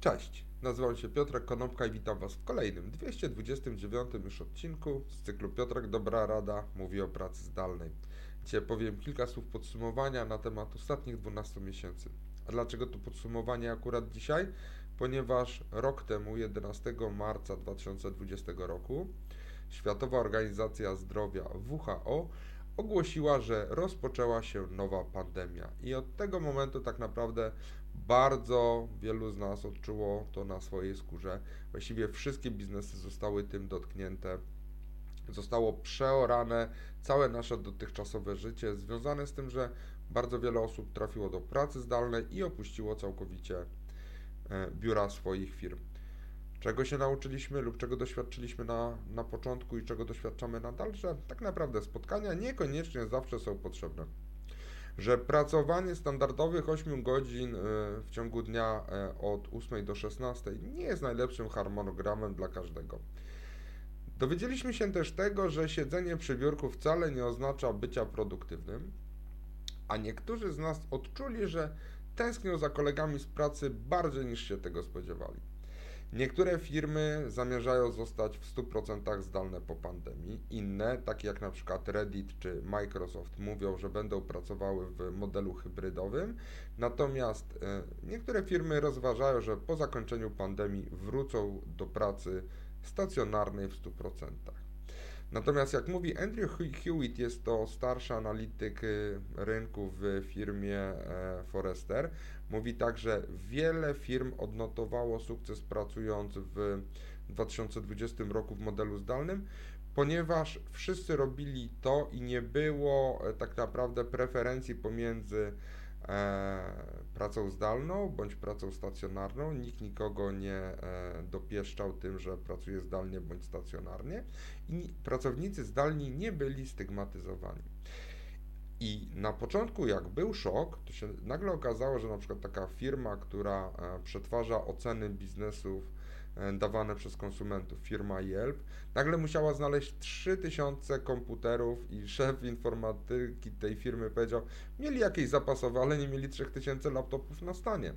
Cześć, nazywam się Piotrek Konopka i witam Was w kolejnym 229 już odcinku z cyklu Piotrek Dobra Rada mówi o pracy zdalnej. Dzisiaj powiem kilka słów podsumowania na temat ostatnich 12 miesięcy. A dlaczego to podsumowanie akurat dzisiaj? Ponieważ rok temu, 11 marca 2020 roku, Światowa Organizacja Zdrowia WHO ogłosiła, że rozpoczęła się nowa pandemia. I od tego momentu tak naprawdę bardzo wielu z nas odczuło to na swojej skórze. Właściwie wszystkie biznesy zostały tym dotknięte. Zostało przeorane całe nasze dotychczasowe życie, związane z tym, że bardzo wiele osób trafiło do pracy zdalnej i opuściło całkowicie e, biura swoich firm. Czego się nauczyliśmy lub czego doświadczyliśmy na, na początku i czego doświadczamy nadal, że tak naprawdę spotkania niekoniecznie zawsze są potrzebne że pracowanie standardowych 8 godzin e, w ciągu dnia e, od 8 do 16 nie jest najlepszym harmonogramem dla każdego. Dowiedzieliśmy się też tego, że siedzenie przy biurku wcale nie oznacza bycia produktywnym, a niektórzy z nas odczuli, że tęsknią za kolegami z pracy bardziej niż się tego spodziewali. Niektóre firmy zamierzają zostać w 100% zdalne po pandemii, inne, takie jak na przykład Reddit czy Microsoft, mówią, że będą pracowały w modelu hybrydowym, natomiast e, niektóre firmy rozważają, że po zakończeniu pandemii wrócą do pracy stacjonarnej w 100%. Natomiast jak mówi Andrew Hewitt, jest to starszy analityk y, rynku w firmie e, Forrester, mówi tak, że wiele firm odnotowało sukces pracując w 2020 roku w modelu zdalnym, ponieważ wszyscy robili to i nie było e, tak naprawdę preferencji pomiędzy pracą zdalną bądź pracą stacjonarną. Nikt nikogo nie e, dopieszczał tym, że pracuje zdalnie bądź stacjonarnie i pracownicy zdalni nie byli stygmatyzowani. I na początku, jak był szok, to się nagle okazało, że na przykład taka firma, która e, przetwarza oceny biznesów e, dawane przez konsumentów, firma Yelp, nagle musiała znaleźć 3000 komputerów i szef informatyki tej firmy powiedział, mieli jakieś zapasowe, ale nie mieli 3000 laptopów na stanie.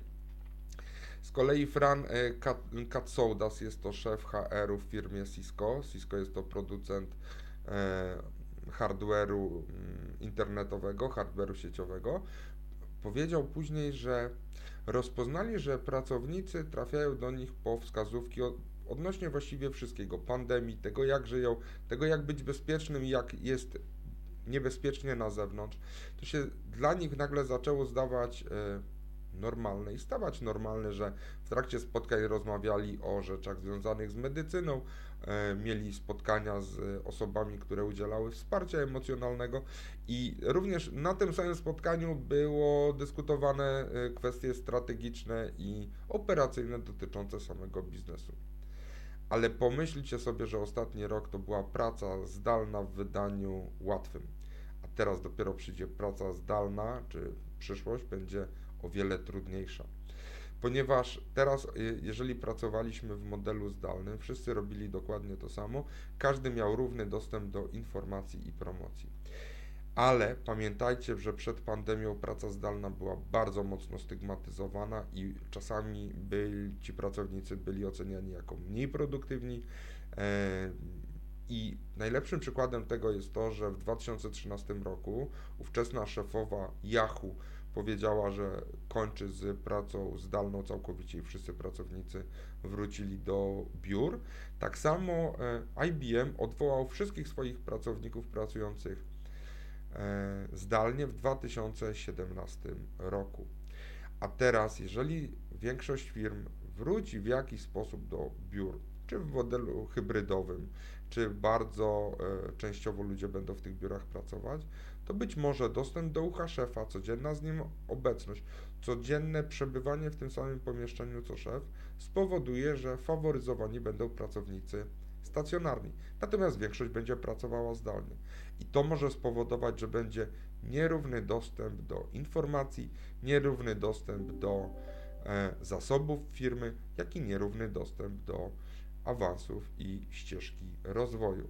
Z kolei Fran e, Katsoudas jest to szef HR-u w firmie Cisco. Cisco jest to producent hardware'u mm, internetowego, hardware'u sieciowego, powiedział później, że rozpoznali, że pracownicy trafiają do nich po wskazówki odnośnie właściwie wszystkiego, pandemii, tego jak żyją, tego jak być bezpiecznym jak jest niebezpiecznie na zewnątrz, to się dla nich nagle zaczęło zdawać e, normalne i stawać normalne, że w trakcie spotkań rozmawiali o rzeczach związanych z medycyną, e, mieli spotkania z osobami, które udzielały wsparcia emocjonalnego i również na tym samym spotkaniu było dyskutowane e, kwestie strategiczne i operacyjne dotyczące samego biznesu. Ale pomyślcie sobie, że ostatni rok to była praca zdalna w wydaniu łatwym, a teraz dopiero przyjdzie praca zdalna, czy przyszłość będzie o wiele trudniejsza. Ponieważ teraz, y, jeżeli pracowaliśmy w modelu zdalnym, wszyscy robili dokładnie to samo, każdy miał równy dostęp do informacji i promocji. Ale pamiętajcie, że przed pandemią praca zdalna była bardzo mocno stygmatyzowana i czasami byli, ci pracownicy byli oceniani jako mniej produktywni. E, I najlepszym przykładem tego jest to, że w 2013 roku ówczesna szefowa Yahoo powiedziała, że kończy z pracą zdalną całkowicie i wszyscy pracownicy wrócili do biur. Tak samo e, IBM odwołał wszystkich swoich pracowników pracujących e, zdalnie w 2017 roku. A teraz, jeżeli większość firm wróci w jakiś sposób do biur, czy w modelu hybrydowym, czy bardzo e, częściowo ludzie będą w tych biurach pracować, to być może dostęp do ucha szefa, codzienna z nim obecność, codzienne przebywanie w tym samym pomieszczeniu co szef spowoduje, że faworyzowani będą pracownicy stacjonarni. Natomiast większość będzie pracowała zdalnie. I to może spowodować, że będzie nierówny dostęp do informacji, nierówny dostęp do e, zasobów firmy, jak i nierówny dostęp do awansów i ścieżki rozwoju.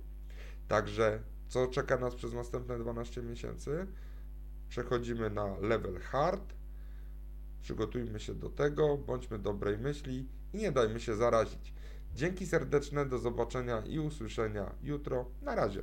Także co czeka nas przez następne 12 miesięcy? Przechodzimy na level hard, Przygotujmy się do tego, bądźmy dobrej myśli i nie dajmy się zarazić. Dzięki serdeczne, do zobaczenia i usłyszenia jutro. Na razie.